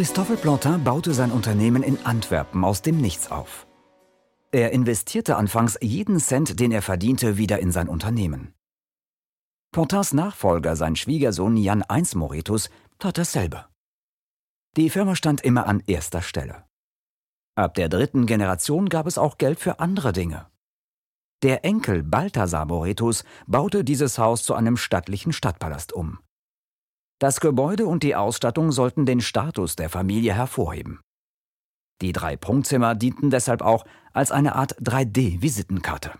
Christophe Plantin baute sein Unternehmen in Antwerpen aus dem Nichts auf. Er investierte anfangs jeden Cent, den er verdiente, wieder in sein Unternehmen. Pontins Nachfolger, sein Schwiegersohn Jan I. Moretus, tat dasselbe. Die Firma stand immer an erster Stelle. Ab der dritten Generation gab es auch Geld für andere Dinge. Der Enkel Balthasar Moretus baute dieses Haus zu einem stattlichen Stadtpalast um. Das Gebäude und die Ausstattung sollten den Status der Familie hervorheben. Die drei Prunkzimmer dienten deshalb auch als eine Art 3D-Visitenkarte.